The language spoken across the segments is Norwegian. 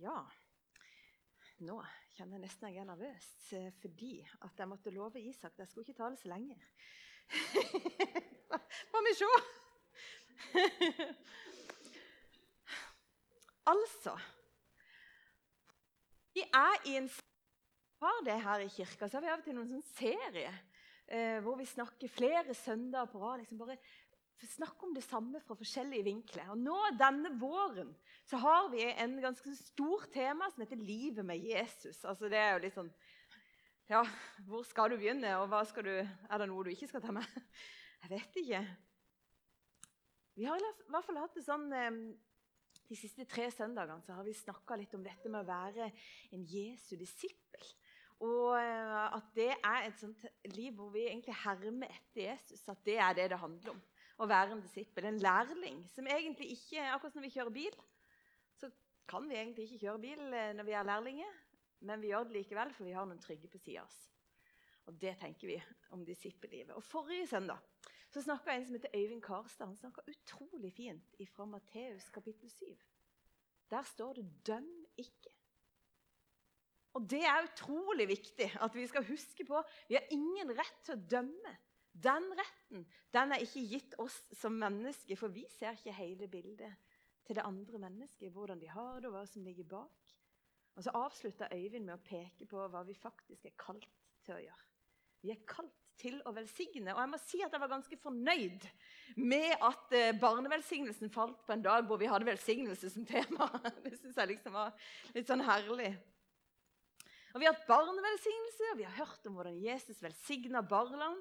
Ja, nå kjenner jeg nesten jeg er nervøs eh, fordi at jeg måtte love Isak at jeg skulle ikke tale så lenge. Får vi se! altså Vi er i en har det her i kirka, så har vi av og til noen sånn serie eh, hvor vi snakker flere søndager på rad. Liksom bare snakke om det samme fra forskjellige vinkler. Og nå denne våren så har vi en ganske stor tema som heter 'Livet med Jesus'. Altså det er jo litt sånn Ja, hvor skal du begynne, og hva skal du, er det noe du ikke skal ta med? Jeg vet ikke. Vi har i hvert fall hatt det sånn De siste tre søndagene så har vi snakka litt om dette med å være en Jesu disippel. Og eh, at det er et sånt liv hvor vi egentlig hermer etter Jesus. At det er det det handler om å være en disippel, en lærling, som egentlig ikke Akkurat som når vi kjører bil, så kan vi egentlig ikke kjøre bil eh, når vi er lærlinger, men vi gjør det likevel, for vi har noen trygge på sida av oss. Og Det tenker vi om disippellivet. Og Forrige søndag så snakka en som heter Øyvind Karstad. Han snakka utrolig fint fra Matteus kapittel 7. Der står det 'døm ikke'. Og Det er utrolig viktig at vi skal huske på. Vi har ingen rett til å dømme. Den retten den er ikke gitt oss som mennesker, for vi ser ikke hele bildet til det andre mennesket. Hvordan de har det, og hva som ligger bak. Og Så avslutta Øyvind med å peke på hva vi faktisk er kalt til å gjøre. Vi er kalt til å velsigne. Og jeg må si at jeg var ganske fornøyd med at eh, barnevelsignelsen falt på en dag hvor vi hadde velsignelse som tema. Det syns jeg liksom var litt sånn herlig. Og Vi har hatt barnevelsignelse, og vi har hørt om hvordan Jesus velsigna barna.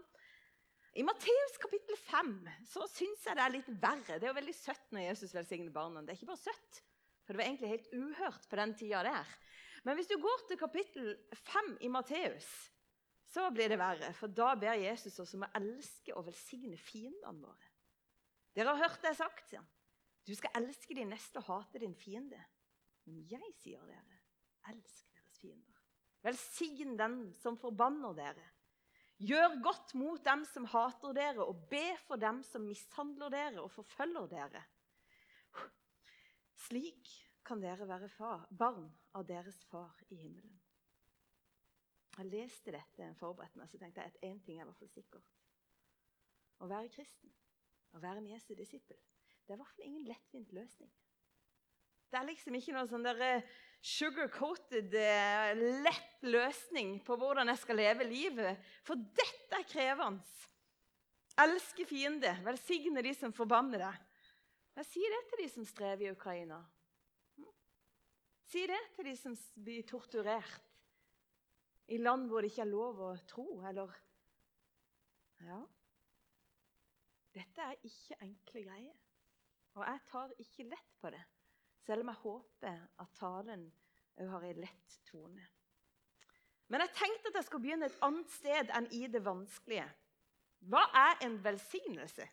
I Matteus kapittel 5 så syns jeg det er litt verre. Det er jo veldig søtt når Jesus velsigner barna. Det er ikke bare søtt, for det var egentlig helt uhørt på den tida der. Men hvis du går til kapittel 5 i Matteus, så blir det verre. For da ber Jesus oss om å elske og velsigne fiendene våre. Dere har hørt det sagt, sier han. Du skal elske din neste og hate din fiende. Men jeg sier dere, elsk deres fiender. Velsign den som forbanner dere. Gjør godt mot dem som hater dere, og be for dem som mishandler dere og forfølger dere. Slik kan dere være far, barn av deres far i himmelen. Jeg leste dette en forberedte meg, så tenkte jeg at én ting er i hvert fall sikkert. Å være kristen, å være en Jesu disippel, det er i hvert fall ingen lettvint løsning. Det er liksom ikke noe sånn eh, sugar-coated, eh, lett løsning på hvordan jeg skal leve livet. For dette er krevende. Elske fiende, velsigne de som forbanner deg. Jeg sier det til de som strever i Ukraina. Si det til de som blir torturert i land hvor det ikke er lov å tro, eller Ja. Dette er ikke enkle greier. Og jeg tar ikke lett på det. Selv om jeg håper at talen òg har en lett tone. Men jeg tenkte at jeg skulle begynne et annet sted enn i det vanskelige. Hva er en velsignelse?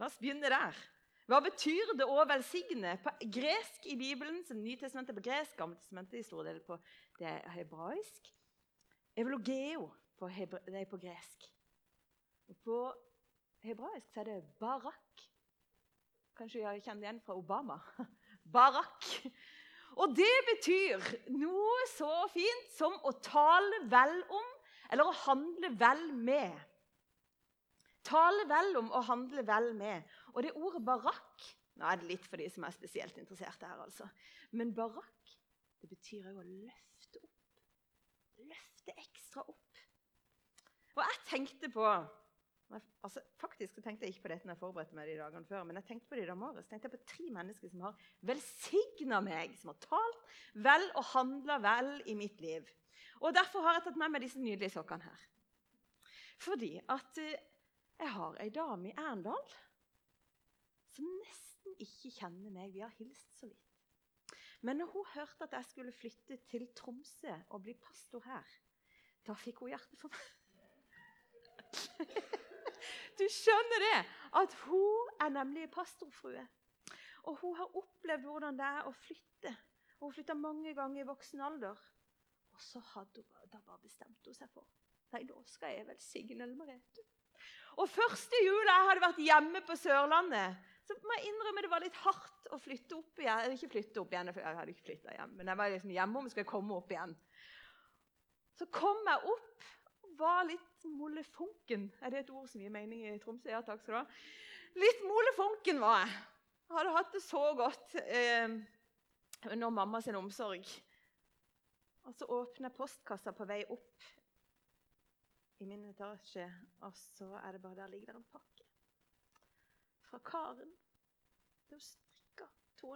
La oss begynne der. Hva betyr det å velsigne? På gresk i Bibelen, som Nytestamentet på gresk, Gammeltestamentet i stor del på det hebraisk. Evologeo på, hebra, det er på gresk. Og på hebraisk så er det barak. Kanskje jeg kjenner det igjen fra Obama. Barak. Og det betyr noe så fint som å tale vel om eller å handle vel med. Tale vel om og handle vel med. Og det ordet barakk Nå er det litt for de som er spesielt interesserte her, altså. Men barakk det betyr òg å løfte opp. Løfte ekstra opp. Og jeg tenkte på Altså, faktisk tenkte jeg ikke på dette når jeg forberedte meg de dagene før, men jeg tenkte på det i dag morges. tenkte jeg på tre mennesker som har velsigna meg, som har talt vel og handla vel i mitt liv. Og Derfor har jeg tatt med meg disse nydelige sokkene her. Fordi at eh, jeg har ei dame i Erndal som nesten ikke kjenner meg. Vi har hilst så vidt. Men når hun hørte at jeg skulle flytte til Tromsø og bli pastor her, da fikk hun hjertet for meg. Du skjønner det? At hun er nemlig pastorfrue. Og hun har opplevd hvordan det er å flytte. Hun flytta mange ganger i voksen alder. Og så hadde hun, da bare bestemte hun seg for Nei, nå skal jeg velsigne Merete. Og første jula jeg hadde vært hjemme på Sørlandet, så må jeg innrømme det var litt hardt å flytte opp igjen. Eller ikke flytte opp igjen, jeg hadde ikke flytta hjem, men jeg var liksom hjemme om jeg skulle komme opp igjen. Så kom jeg opp var litt molefonken. Er det et ord som gir mening i Tromsø? Ja, takk skal du ha. Litt molefonken var jeg. Jeg hadde hatt det så godt eh, under mamma sin omsorg. Og så åpner jeg postkassa på vei opp i min etasje, og så er det bare der ligger det en pakke. Fra Karen. Det er strikka to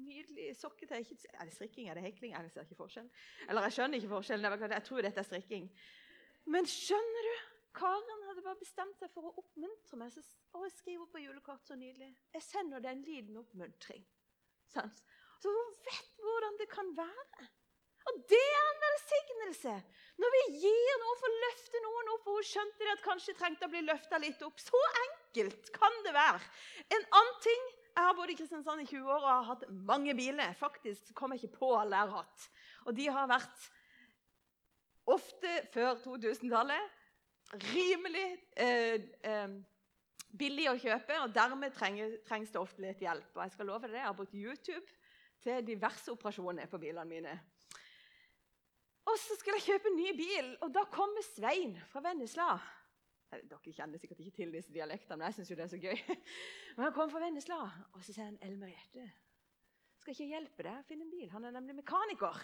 nydelige sokketøy. Er det strikking? Er det hekling? Jeg ser ikke forskjellen. Eller jeg skjønner ikke forskjellen. Jeg tror dette er strikking. Men skjønner du? Karen hadde bare bestemt seg for å oppmuntre meg. Så, å, jeg skriver på julekort så nydelig. Jeg sender deg en liten oppmuntring. Sånn. Så hun vet hvordan det kan være. Og det er en velsignelse! Når vi gir noe for å løfte noen opp, og hun skjønte det at kanskje trengte å bli løfta litt opp. Så enkelt kan det være. En annen ting Jeg har bodd i Kristiansand i 20 år og har hatt mange biler. Faktisk kom jeg ikke på alle jeg har hatt. Og de har vært ofte før 2000-tallet rimelig eh, eh, billig å kjøpe, og dermed trenger, trengs det ofte litt hjelp. Og jeg skal love deg, jeg har brukt YouTube til diverse operasjoner på bilene mine. Og så skulle jeg kjøpe en ny bil, og da kommer Svein fra Vennesla. Dere kjenner sikkert ikke til disse dialektene, men jeg syns det er så gøy. Men Han kommer fra Vennesla, og så sier han 'Elmerete, Merete, skal ikke hjelpe deg å finne en bil. Han er nemlig mekaniker.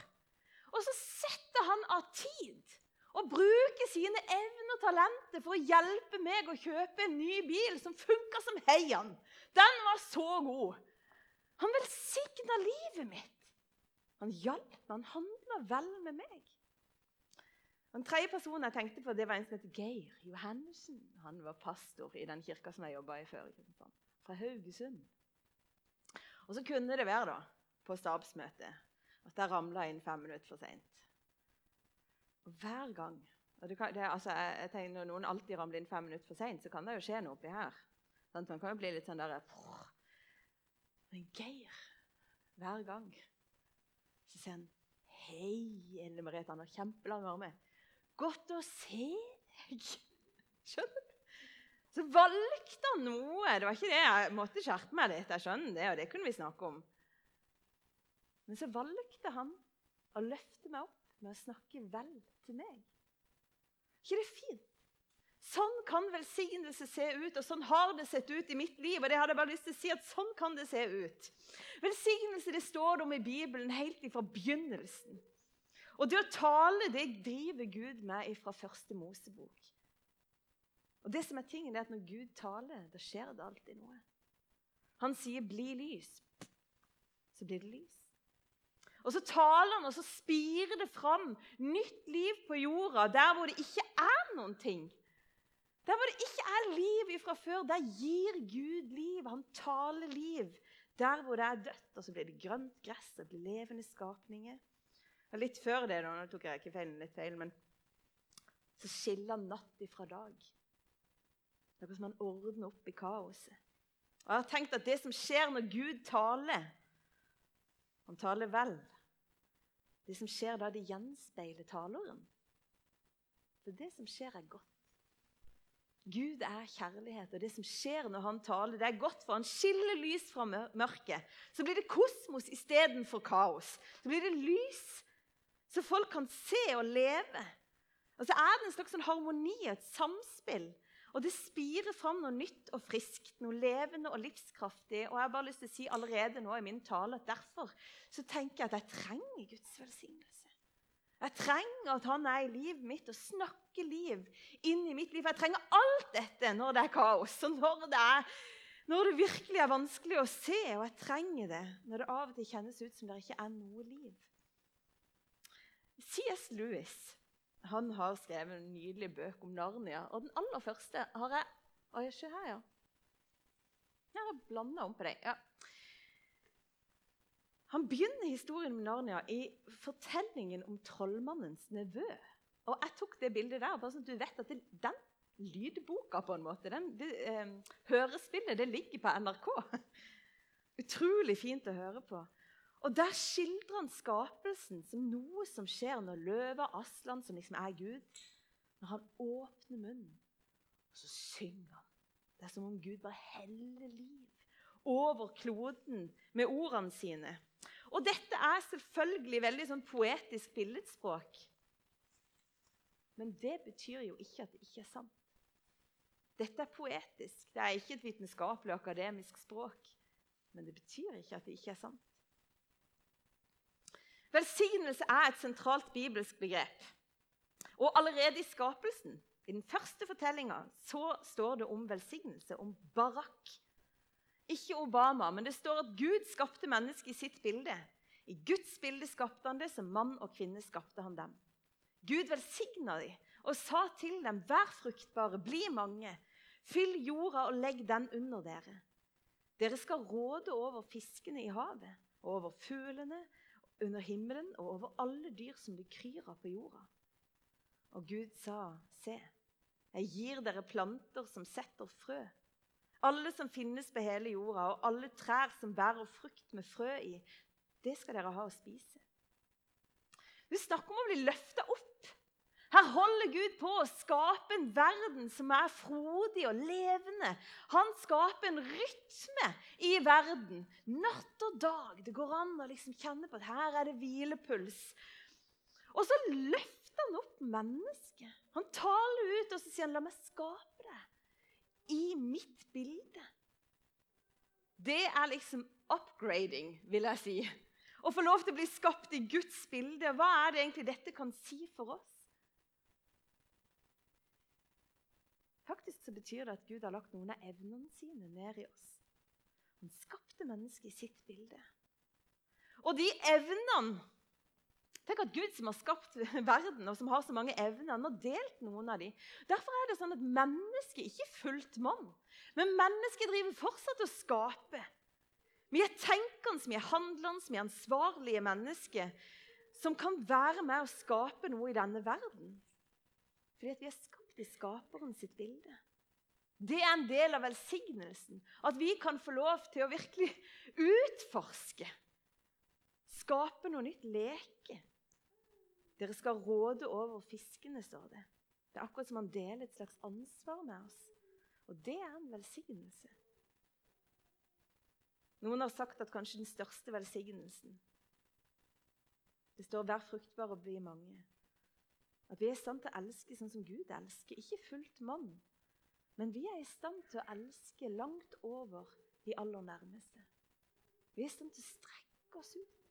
Og så setter han av tid og bruker sine evner og talenter for å hjelpe meg å kjøpe en ny bil som funka som heian. Den var så god. Han velsigna livet mitt. Han hjalp meg, han handla vel med meg. Den tredje personen jeg tenkte på, det var en som heter Geir Johannessen. Han var pastor i den kirka som jeg jobba i før. Fra Haugesund. Og så kunne det være da, på stabsmøtet at jeg ramla inn fem minutter for seint. Hver gang kan, det, altså, jeg, jeg tenker, Når noen alltid ramler inn fem minutter for seint, så kan det jo skje noe oppi her. Sant? Man kan jo bli litt sånn der Men Geir Hver gang så sier han Hei, Elle Merete. Han har kjempelange armer. Godt å se deg. Skjønner du? Så valgte han noe. Det var ikke det jeg måtte skjerpe meg litt. Jeg skjønner det, og det kunne vi snakke om. Men så valgte han å løfte meg opp med å snakke vel til meg. ikke det fint? Sånn kan velsignelse se ut, og sånn har det sett ut i mitt liv. og det hadde jeg bare lyst til å si at sånn kan det se ut. Velsignelse det står det om i Bibelen helt fra begynnelsen. Og det å tale det driver Gud med fra første Mosebok. Og det som er tingen er at Når Gud taler, da skjer det alltid noe. Han sier 'bli lys', så blir det lys. Og så taler han, og så spirer det fram nytt liv på jorda, der hvor det ikke er noen ting. Der hvor det ikke er liv fra før, der gir Gud liv. Han taler liv. Der hvor det er dødt, og så blir det grønt gress, det levende skapninger. Litt før det, nå tok jeg ikke feil, litt feil, men så skiller natt ifra dag. Det er som han ordner opp i kaoset. Og jeg har tenkt at det som skjer når Gud taler Han taler vel. Det som skjer da det gjenspeiler taleren. For det som skjer, er godt. Gud er kjærlighet, og det som skjer når han taler, det er godt, for han skiller lys fra mørket. Så blir det kosmos istedenfor kaos. Så blir det lys så folk kan se og leve. Og så er det en slags sånn harmoni, et samspill. Og det spirer fram noe nytt og friskt, noe levende og livskraftig. Og jeg har bare lyst til å si allerede nå i min tale at derfor så tenker jeg at jeg trenger Guds velsignelse. Jeg trenger at han er i livet mitt og snakker liv inn i mitt liv. Jeg trenger alt dette når det er kaos, og når det, er, når det virkelig er vanskelig å se. Og jeg trenger det når det av og til kjennes ut som det ikke er noe liv. C.S. Lewis han har skrevet en nydelig bøk om Narnia. Og den aller første har jeg Å, jeg ser her, ja. Jeg har blanda om på deg. Ja. Han begynner historien om Narnia i fortellingen om trollmannens nevø. Og jeg tok det bildet der, bare sånn at du vet at det, den lydboka på en måte, den, det, eh, hørespillet, det ligger på NRK. Utrolig fint å høre på. Og Der skildrer han skapelsen som noe som skjer når løva Aslan, som liksom er Gud, når han åpner munnen, og så synger han. Det er som om Gud bare heller liv over kloden med ordene sine. Og dette er selvfølgelig veldig sånn poetisk billedspråk. Men det betyr jo ikke at det ikke er sant. Dette er poetisk. Det er ikke et vitenskapelig akademisk språk. Men det betyr ikke at det ikke er sant. Velsignelse er et sentralt bibelsk begrep. Og allerede i skapelsen, i den første fortellinga, så står det om velsignelse, om barakk. Ikke Obama, men det står at Gud skapte mennesket i sitt bilde. I Guds bilde skapte han det, som mann og kvinne skapte han dem. Gud velsigna dem og sa til dem, vær fruktbare, bli mange, fyll jorda og legg den under dere. Dere skal råde over fiskene i havet, og over fuglene under himmelen og over alle dyr som det kryr av på jorda. Og Gud sa, se, jeg gir dere planter som setter frø. Alle som finnes på hele jorda, og alle trær som bærer frukt med frø i, det skal dere ha å spise. Du snakker om å bli løfta opp. Her holder Gud på å skape en verden som er frodig og levende. Han skaper en rytme i verden. Natt og dag. Det går an å liksom kjenne på at her er det hvilepuls. Og så løfter han opp mennesket. Han taler ut og så sier han, 'La meg skape det i mitt bilde'. Det er liksom upgrading, vil jeg si. Å få lov til å bli skapt i Guds bilde. Hva er det egentlig dette kan si for oss? Faktisk så betyr det at Gud har lagt noen av evnene sine ned i oss. Han skapte mennesket i sitt bilde. Og de evnene Tenk at Gud som har skapt verden, og som har så mange evner, han har delt noen av dem. Derfor er det sånn at mennesket ikke fullt mann, men mennesket driver fortsatt å skape. Vi er tenkende, vi er handlende, vi er ansvarlige mennesker som kan være med å skape noe i denne verden. Fordi at vi er skapt i skaperen sitt bilde. Det er en del av velsignelsen. At vi kan få lov til å virkelig utforske. Skape noe nytt. Leke. Dere skal råde over fiskene, står det. Det er akkurat som han deler et slags ansvar med oss. Og det er en velsignelse. Noen har sagt at kanskje den største velsignelsen Det står 'vær fruktbar og bli mange'. At vi er i stand til å elske sånn som Gud elsker. Ikke fullt mann, men vi er i stand til å elske langt over de aller nærmeste. Vi er i stand til å strekke oss ut.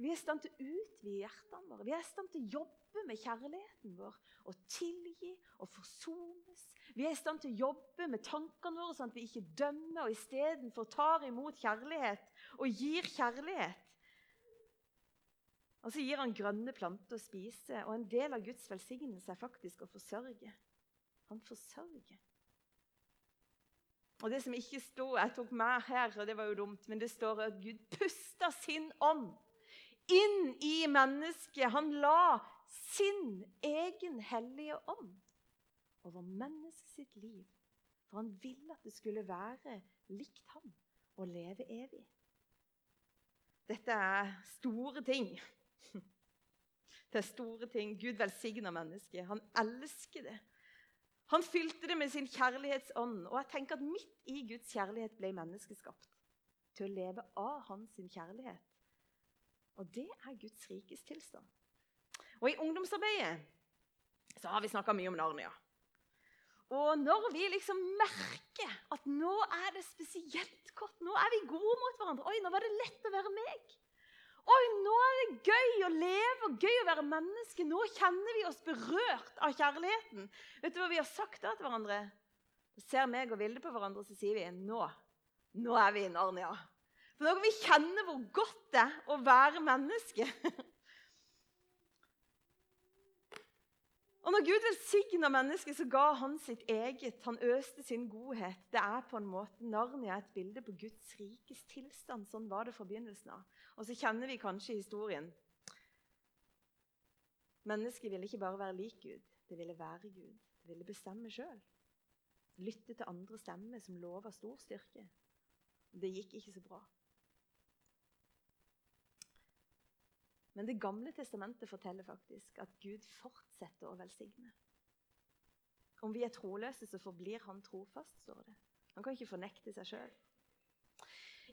Vi er i stand til å utvide hjertene våre. Vi er i stand til å jobbe med kjærligheten vår og tilgi og forsones. Vi er i stand til å jobbe med tankene våre sånn at vi ikke dømmer og istedenfor tar imot kjærlighet og gir kjærlighet. Og så gir han grønne planter å spise. Og en del av Guds velsignelse er faktisk å forsørge. Han forsørger. Og det som ikke sto, Jeg tok med her, og det var jo dumt, men det står at Gud pusta sin ånd inn i mennesket. Han la sin egen hellige ånd over mennesket sitt liv. For han ville at det skulle være likt ham og leve evig. Dette er store ting. Det er store ting. Gud velsigner mennesket. Han elsker det. Han fylte det med sin kjærlighetsånd. Og jeg tenker at midt i Guds kjærlighet ble mennesket skapt til å leve av hans kjærlighet. Og det er Guds rikes tilstand. Og i ungdomsarbeidet så har vi snakka mye om Narnia. Og når vi liksom merker at nå er det spesielt godt, nå er vi gode mot hverandre Oi, nå var det lett å være meg. Oi, nå er det gøy å leve og gøy å være menneske. Nå kjenner vi oss berørt av kjærligheten. Vet du hva vi har sagt da til hverandre? Ser meg og Vilde på hverandre, så sier vi nå, nå er vi i Narnia. For nå kan vi kjenne hvor godt det er å være menneske. Og når Gud velsigna mennesket, så ga han sitt eget. Han øste sin godhet. Det er på en måte Narnia et bilde på Guds rikes tilstand. Sånn var det fra begynnelsen av. Og så kjenner vi kanskje historien. Mennesket ville ikke bare være lik Gud, det ville være Gud. Det ville bestemme sjøl. Lytte til andre stemmer som lover stor styrke. Det gikk ikke så bra. Men Det gamle testamentet forteller faktisk at Gud fortsetter å velsigne. Om vi er troløse, så forblir han trofast, står det. Han kan ikke fornekte seg sjøl.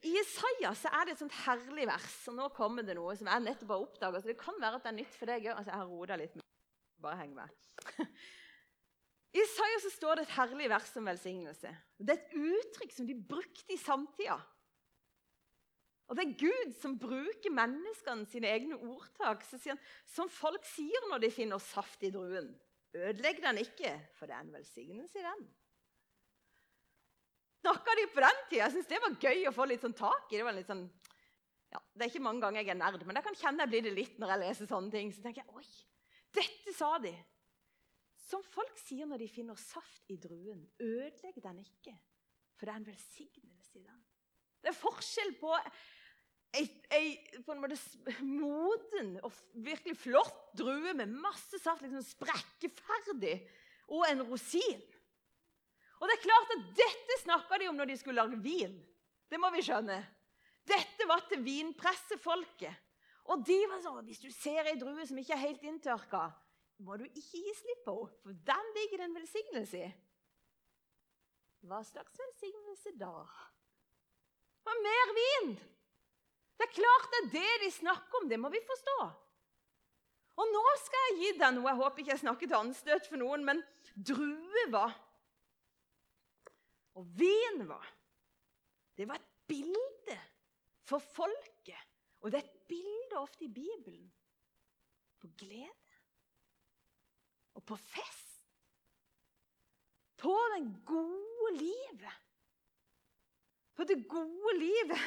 I Isaiah så er det et sånt herlig vers. og Nå kommer det noe som jeg nettopp har oppdaga. Det kan være at det er nytt for deg òg. Altså, jeg har roda litt. Bare heng med. I Isaiah så står det et herlig vers om velsignelse. Det er et uttrykk som de brukte i samtida. Og Det er Gud som bruker menneskene sine egne ordtak. Så sier han, Som folk sier når de finner saft i druen. Ødelegg den ikke, for det er en velsignelse i den snakka de på den tida. Jeg synes det var gøy å få litt sånn tak i. Det var litt sånn, ja, det er ikke mange ganger jeg er nerd, men jeg kan kjenne jeg blir det litt når jeg leser sånne ting. Så tenker jeg, oi, dette sa de. Som folk sier når de finner saft i druen. Ødelegg den ikke, for det er en velsignelse i den. Det er forskjell på ei, på en måte moden og virkelig flott drue med masse saft, liksom sprekkeferdig, og en rosin. Og det er klart at Dette snakka de om når de skulle lage vin. Det må vi skjønne. Dette var til vinpressefolket. Og de var sånn Hvis du ser ei drue som ikke er helt inntørka, må du ikke gi slipp på henne, for den ligger det en velsignelse i. Hva slags velsignelse da? Og mer vin! Det er klart det er det de snakker om. Det må vi forstå. Og nå skal jeg gi deg noe. Jeg håper ikke jeg snakker til anstøt for noen, men druer og vin var. Det var et bilde for folket. Og det er et bilde ofte i Bibelen på glede og på fest. På det gode livet. På det gode livet.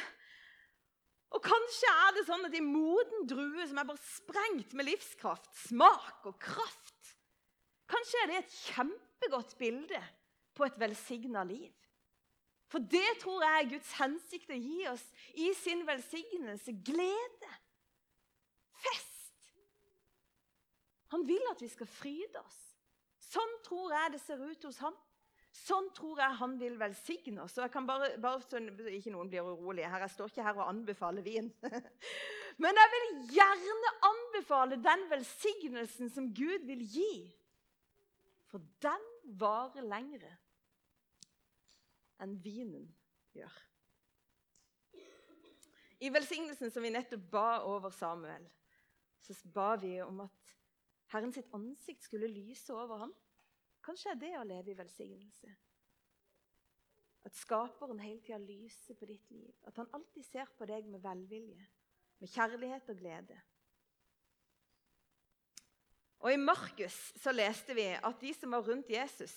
Og kanskje er det sånn at en moden drue som er bare sprengt med livskraft, smak og kraft Kanskje er det et kjempegodt bilde på et velsigna liv. For det tror jeg er Guds hensikt å gi oss i sin velsignelse. Glede. Fest. Han vil at vi skal fryde oss. Sånn tror jeg det ser ut hos ham. Sånn tror jeg han vil velsigne oss. Og jeg kan bare, bare så ikke noen blir urolige her, Jeg står ikke her og anbefaler vin. Men jeg vil gjerne anbefale den velsignelsen som Gud vil gi. For den varer lengre enn vinen gjør. I velsignelsen som vi nettopp ba over Samuel, så ba vi om at Herren sitt ansikt skulle lyse over ham. Kanskje er det å leve i velsignelse. At Skaperen hele tida lyser på ditt liv. At han alltid ser på deg med velvilje, med kjærlighet og glede. Og I Markus så leste vi at de som var rundt Jesus,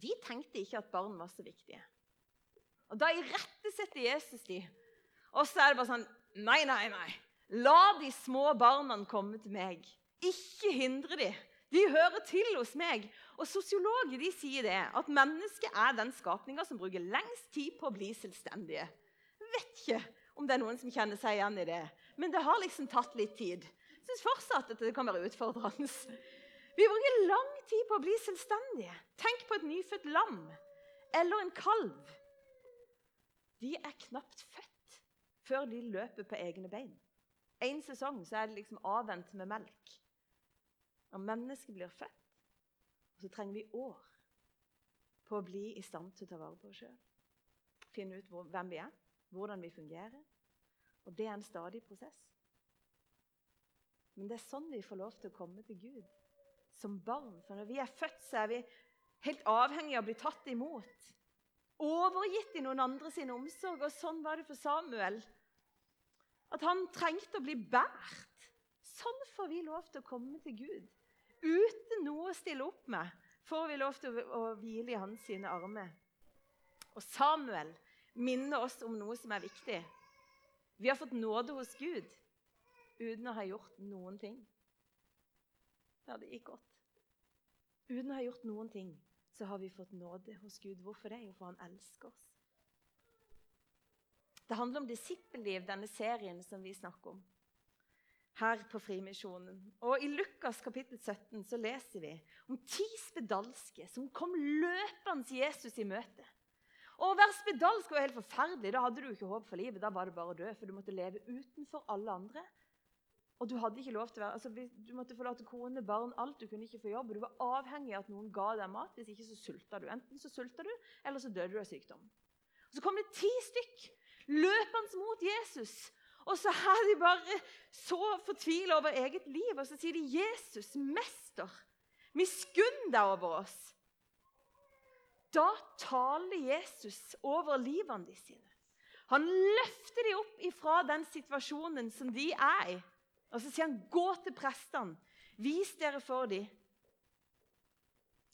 de tenkte ikke at barn var så viktige. Og Da irettesetter Jesus de. Og så er det bare sånn Nei, nei, nei. La de små barna komme til meg. Ikke hindre de. De hører til hos meg. Og Sosiologer de sier det, at mennesket er den skapninga som bruker lengst tid på å bli selvstendige. Jeg vet ikke om det er noen som kjenner seg igjen i det, men det har liksom tatt litt tid. Jeg syns fortsatt at det kan være utfordrende. Vi bruker lang tid på å bli selvstendige. Tenk på et nyfødt lam eller en kalv. De er knapt født før de løper på egne bein. En sesong så er det liksom avvent med melk. Når mennesket blir født, så trenger vi år på å bli i stand til å ta vare på oss sjøl. Finne ut hvem vi er, hvordan vi fungerer. Og det er en stadig prosess. Men det er sånn vi får lov til å komme til Gud som barn. For når vi er født, så er vi helt avhengig av å bli tatt imot. Overgitt i noen andre sin omsorg. Og sånn var det for Samuel. At han trengte å bli båret. Sånn får vi lov til å komme til Gud. Uten noe å stille opp med får vi lov til å hvile i hans sine armer. Og Samuel minner oss om noe som er viktig. Vi har fått nåde hos Gud uten å ha gjort noen ting. Ja, det gikk godt. Uten å ha gjort noen ting, så har vi fått nåde hos Gud. Hvorfor det? Jo, for han elsker oss. Det handler om disippelliv, denne serien som vi snakker om her på Frimisjonen. Og I Lukas kapittel 17 så leser vi om ti spedalske som kom løpende Jesus i møte. Å være spedalsk var helt forferdelig. Da hadde du ikke håp for livet. Da var det bare å dø, for du måtte leve utenfor alle andre. Og du hadde ikke lov til å være, altså, du måtte forlate kone, barn, alt. Du kunne ikke få jobb. Du var avhengig av at noen ga deg mat. Hvis ikke så sulta du. Enten så sulta du, eller så døde du av sykdom. Og Så kom det ti stykk løpende mot Jesus. Og så er de bare så fortvila over eget liv, og så sier de 'Jesus, mester, miskunn deg over oss'. Da taler Jesus over livene de sine. Han løfter dem opp ifra den situasjonen som de er i. Og så sier han, 'Gå til prestene. Vis dere for dem.'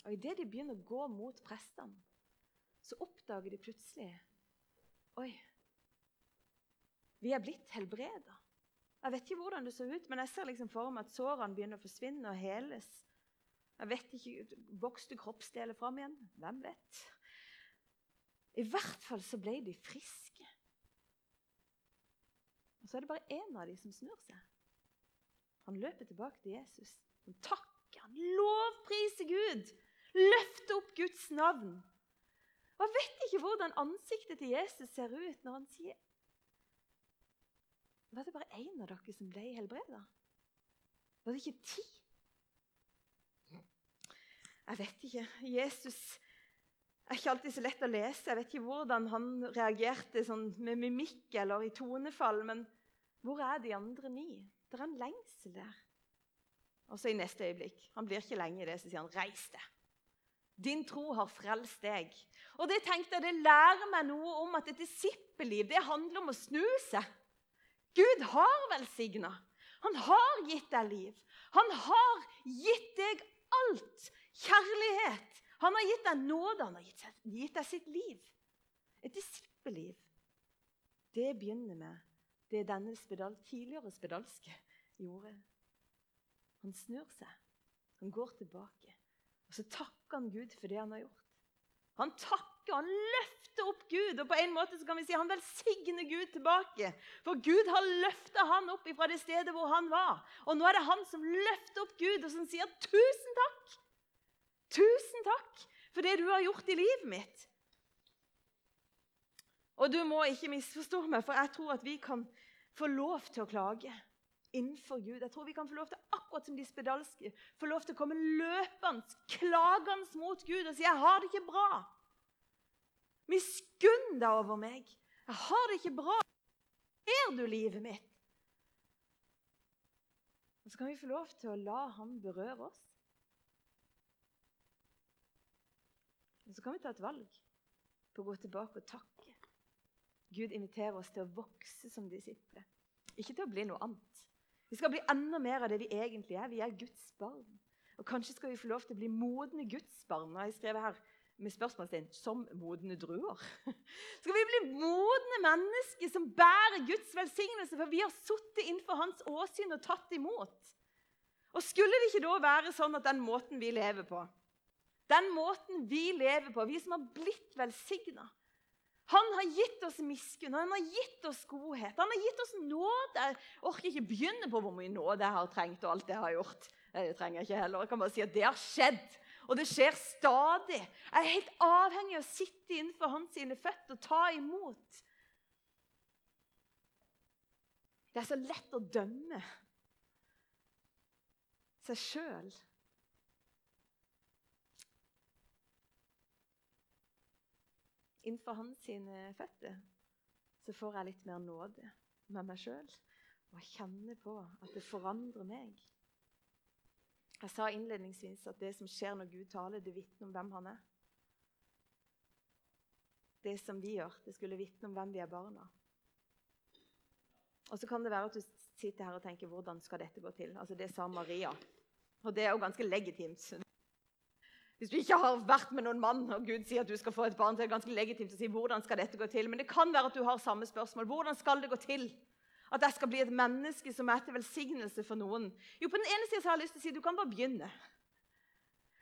Og Idet de begynner å gå mot prestene, så oppdager de plutselig Oi, vi er blitt helbreda. Jeg vet ikke hvordan det så ut, men jeg ser liksom for meg at sårene begynner å forsvinne og heles. Jeg vet ikke, Vokste kroppsdeler fram igjen? Hvem vet? I hvert fall så ble de friske. Og så er det bare én av dem som snur seg. Han løper tilbake til Jesus. Han takker, han lovpriser Gud. Løfter opp Guds navn. Og Jeg vet ikke hvordan ansiktet til Jesus ser ut når han sier Var det bare én av dere som ble helbreda? Var det ikke ti? Jeg vet ikke. Jesus er ikke alltid så lett å lese. Jeg vet ikke hvordan han reagerte sånn med mimikk eller i tonefall. Men hvor er de andre ni? Det er en lengsel der. Og så i neste øyeblikk Han blir ikke lenge i det, så sier han, 'Reis deg'. Din tro har frelst deg. Og Det tenkte jeg, det lærer meg noe om at et disippelliv det handler om å snu seg. Gud har velsigna. Han har gitt deg liv. Han har gitt deg alt. Kjærlighet. Han har gitt deg nåde. Han har gitt, deg sitt liv. Et disippelliv. Det begynner med det denne spedal, tidligere spedalske gjorde. Han snur seg. Han går tilbake. Og så takker han Gud for det han har gjort. Han takker, han løfter opp Gud. Og på en måte så kan vi si han velsigner Gud tilbake. For Gud har løfta han opp fra det stedet hvor han var. Og nå er det han som løfter opp Gud, og som sier 'tusen takk'. Tusen takk for det du har gjort i livet mitt. Og du må ikke misforstå meg, for jeg tror at vi kan få lov til å klage innenfor Gud. Jeg tror vi kan få lov til, akkurat som de spedalske, få lov til å komme løpende, klagende mot Gud og si 'Jeg har det ikke bra'. Miskunn deg over meg. Jeg har det ikke bra. Ser du livet mitt? Og så kan vi få lov til å la ham berøre oss. Og så kan vi ta et valg på å gå tilbake og takke. Gud inviterer oss til å vokse som disipler, ikke til å bli noe annet. Vi skal bli enda mer av det vi egentlig er. Vi er Guds barn. Og Kanskje skal vi få lov til å bli modne Guds barn. Jeg skrevet her med spørsmålstegn som modne druer. Skal vi bli modne mennesker som bærer Guds velsignelse, for vi har sittet innenfor Hans åsyn og tatt imot? Og Skulle det ikke da være sånn at den måten vi lever på, den måten vi lever på, vi som har blitt velsigna han har gitt oss miskunn, han har gitt oss godhet, han har gitt oss nåde. Jeg orker ikke begynne på hvor mye nåde jeg har trengt. og alt Det jeg har gjort. Jeg trenger ikke heller. Jeg kan bare si at det har skjedd, og det skjer stadig. Jeg er helt avhengig av å sitte innenfor hans sine føtter og ta imot. Det er så lett å dømme seg sjøl innenfor hans sine føtter, så får jeg litt mer nåde med meg sjøl. Og jeg kjenner på at det forandrer meg. Jeg sa innledningsvis at det som skjer når Gud taler, det vitner om hvem han er. Det som vi gjør, det skulle vitne om hvem vi er barna. Og så kan det være at du sitter her og tenker hvordan skal dette gå til? Altså Det sa Maria. Og det er jo ganske legitimt. Hvis du ikke har vært med noen mann, og Gud sier at du skal få et barn, så er det ganske legitimt å si hvordan skal dette gå til. Men det kan være at du har samme spørsmål. Hvordan skal det gå til at jeg skal bli et menneske som er til velsignelse for noen? Jo, På den ene sida har jeg lyst til å si du kan bare begynne.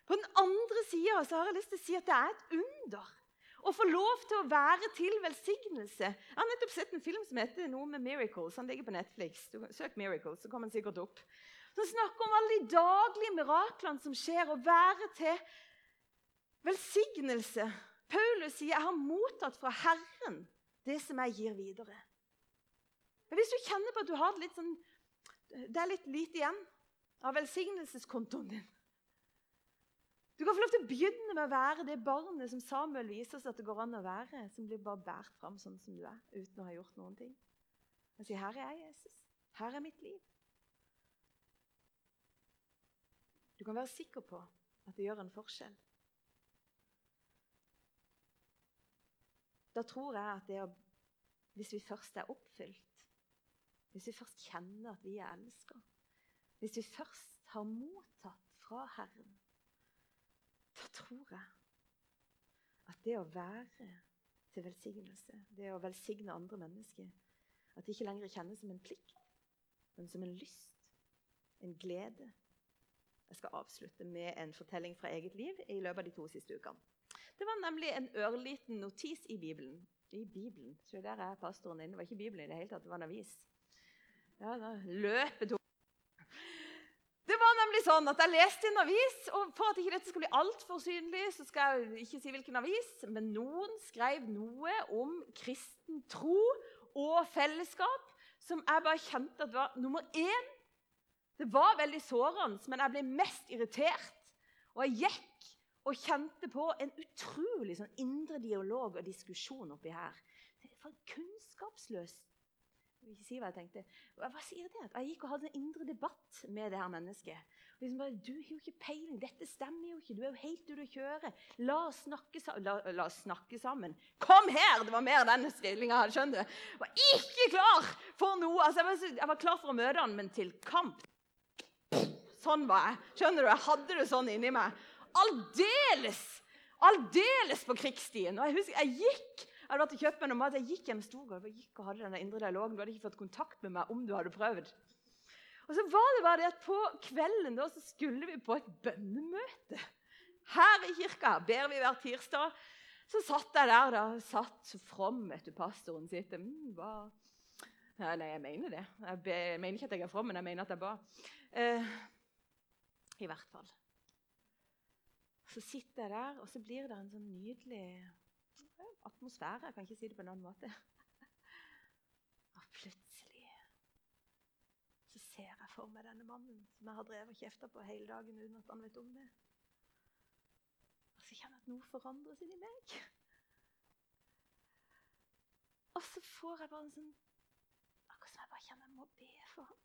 På den andre sida har jeg lyst til å si at det er et under å få lov til å være til velsignelse. Jeg har nettopp sett en film som heter noe med Miracles. Han ligger på Netflix. Søk Miracles, så kommer han sikkert opp. Som snakker om alle de daglige miraklene som skjer, og være til velsignelse. Paulus sier, 'Jeg har mottatt fra Herren det som jeg gir videre'. Men Hvis du kjenner på at du har det litt sånn, det er litt lite igjen av velsignelseskontoen din, Du kan få lov til å begynne med å være det barnet som Samuel viser oss at det går an å være, som blir bare båret fram sånn som du er, uten å ha gjort noen ting. Og sier, 'Her er jeg, Jesus. Her er mitt liv'. Du kan være sikker på at det gjør en forskjell. Da tror jeg at det å Hvis vi først er oppfylt, hvis vi først kjenner at vi er elska, hvis vi først har mottatt fra Herren da tror jeg at det å være til velsignelse, det å velsigne andre mennesker, at det ikke lenger kjennes som en plikt, men som en lyst, en glede. Jeg skal avslutte med en fortelling fra eget liv i løpet av de to siste ukene. Det var nemlig en ørliten notis i Bibelen. I Bibelen, så Der er pastoren inne. Det var ikke Bibelen i det hele tatt, det var en avis. Ja, da løpet nemlig sånn at Jeg leste i en avis, og for at ikke dette skulle bli altfor synlig, så skal jeg ikke si hvilken avis, men noen skrev noe om kristen tro og fellesskap som jeg bare kjente at var nummer én. Det var veldig sårende, men jeg ble mest irritert. Og jeg gikk og kjente på en utrolig sånn indre dialog og diskusjon oppi her. Det var kunnskapsløst vil ikke si hva jeg tenkte. Var så irritert. Jeg gikk og hadde en indre debatt med det her mennesket. Liksom bare, 'Du har jo ikke peiling. Dette stemmer jo ikke. Du er jo helt ute å kjøre. La oss, snakke, la, la oss snakke sammen.' Kom her! Det var mer den stillinga skjønner du. Jeg var ikke klar for noe. Altså, jeg, var, jeg var klar for å møte han, men til kamp Sånn var jeg. Skjønner du? Jeg hadde det sånn inni meg. Aldeles! Aldeles på krigsstien. Og jeg husker, jeg gikk jeg hadde vært og kjøpt meg noe mat. Jeg gikk hjem Storgård og gikk og hadde den indre dialogen. Du hadde ikke fått kontakt med meg om du hadde prøvd. Og så var det bare det at På kvelden da, så skulle vi på et bønnemøte her i kirka. ber vi hver tirsdag. Så satt jeg der, da. Satt så from, etter. Pastoren sitt. mm, hva? Ja, nei, jeg mener det. Jeg, be, jeg, mener ikke at jeg er from, men jeg mener at jeg ba. Eh, I hvert fall. Så sitter jeg der, og så blir det en sånn nydelig atmosfære. Jeg kan ikke si det på en annen måte. Og plutselig så ser jeg for meg denne mannen som jeg har drevet og kjefta på hele dagen uten at han vet om det. Og så kjenner jeg at noe forandres inni meg. Og så får jeg bare en sånn Akkurat som jeg bare kjenner jeg må be for ham.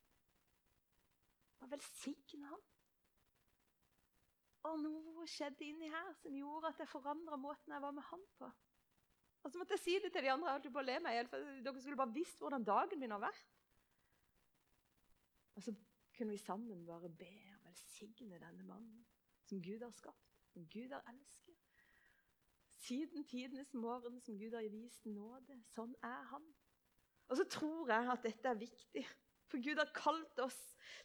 Og velsigne ham. Og noe skjedde inni her som gjorde at jeg forandra måten jeg var med han på. Og så måtte jeg si det til de andre. Jeg holdt på å le meg for Dere skulle bare visst hvordan dagen min har vært. Og så kunne vi sammen bare be og velsigne denne mannen som Gud har skapt, som Gud har elsket. Siden tidenes morgen som Gud har vist nåde. Sånn er han. Og så tror jeg at dette er viktig. For Gud har kalt oss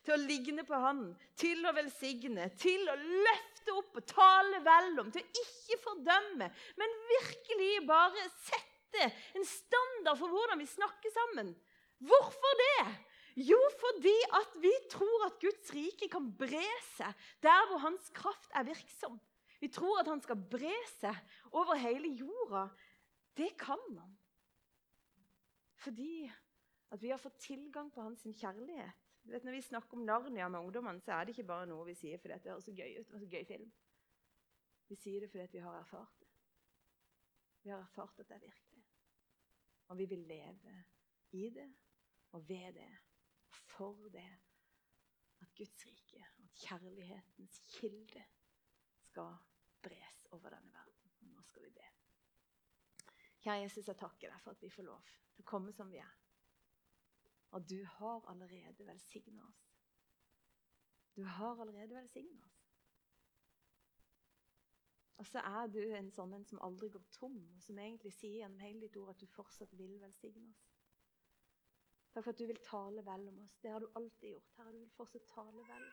til å ligne på Han, til å velsigne, til å løfte opp og tale vel om, til å ikke fordømme, men virkelig bare sette en standard for hvordan vi snakker sammen. Hvorfor det? Jo, fordi at vi tror at Guds rike kan bre seg der hvor hans kraft er virksom. Vi tror at han skal bre seg over hele jorda. Det kan han. Fordi at vi har fått tilgang på hans kjærlighet. Vet, når vi snakker om Narnia med ungdommene, så er det ikke bare noe vi sier fordi det høres så gøy ut. Det var så gøy film. Vi sier det fordi vi har erfart det. Vi har erfart at det er virkelig. Og vi vil leve i det og ved det og for det. At Guds rike, at kjærlighetens kilde, skal bres over denne verden. Og nå skal vi be. Kjære Jesus, jeg takker deg for at vi får lov til å komme som vi er. Og du har allerede velsigna oss. Du har allerede velsigna oss. Og så er du en sånn en som aldri går tom, og som egentlig sier gjennom hele ditt ord at du fortsatt vil velsigne oss. Takk for at du vil tale vel om oss. Det har du alltid gjort. Herre, du vil fortsatt tale vel.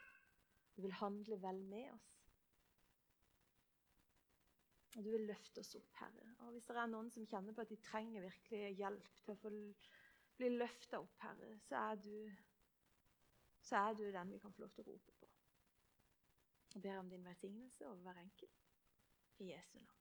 Du vil handle vel med oss. Og du vil løfte oss opp, Herre. Og Hvis det er noen som kjenner på at de trenger virkelig hjelp til å få blir løfta opp, Herre, så er, du, så er du den vi kan få lov til å rope på. Jeg ber om din velsignelse over hver enkelt. I Jesu navn.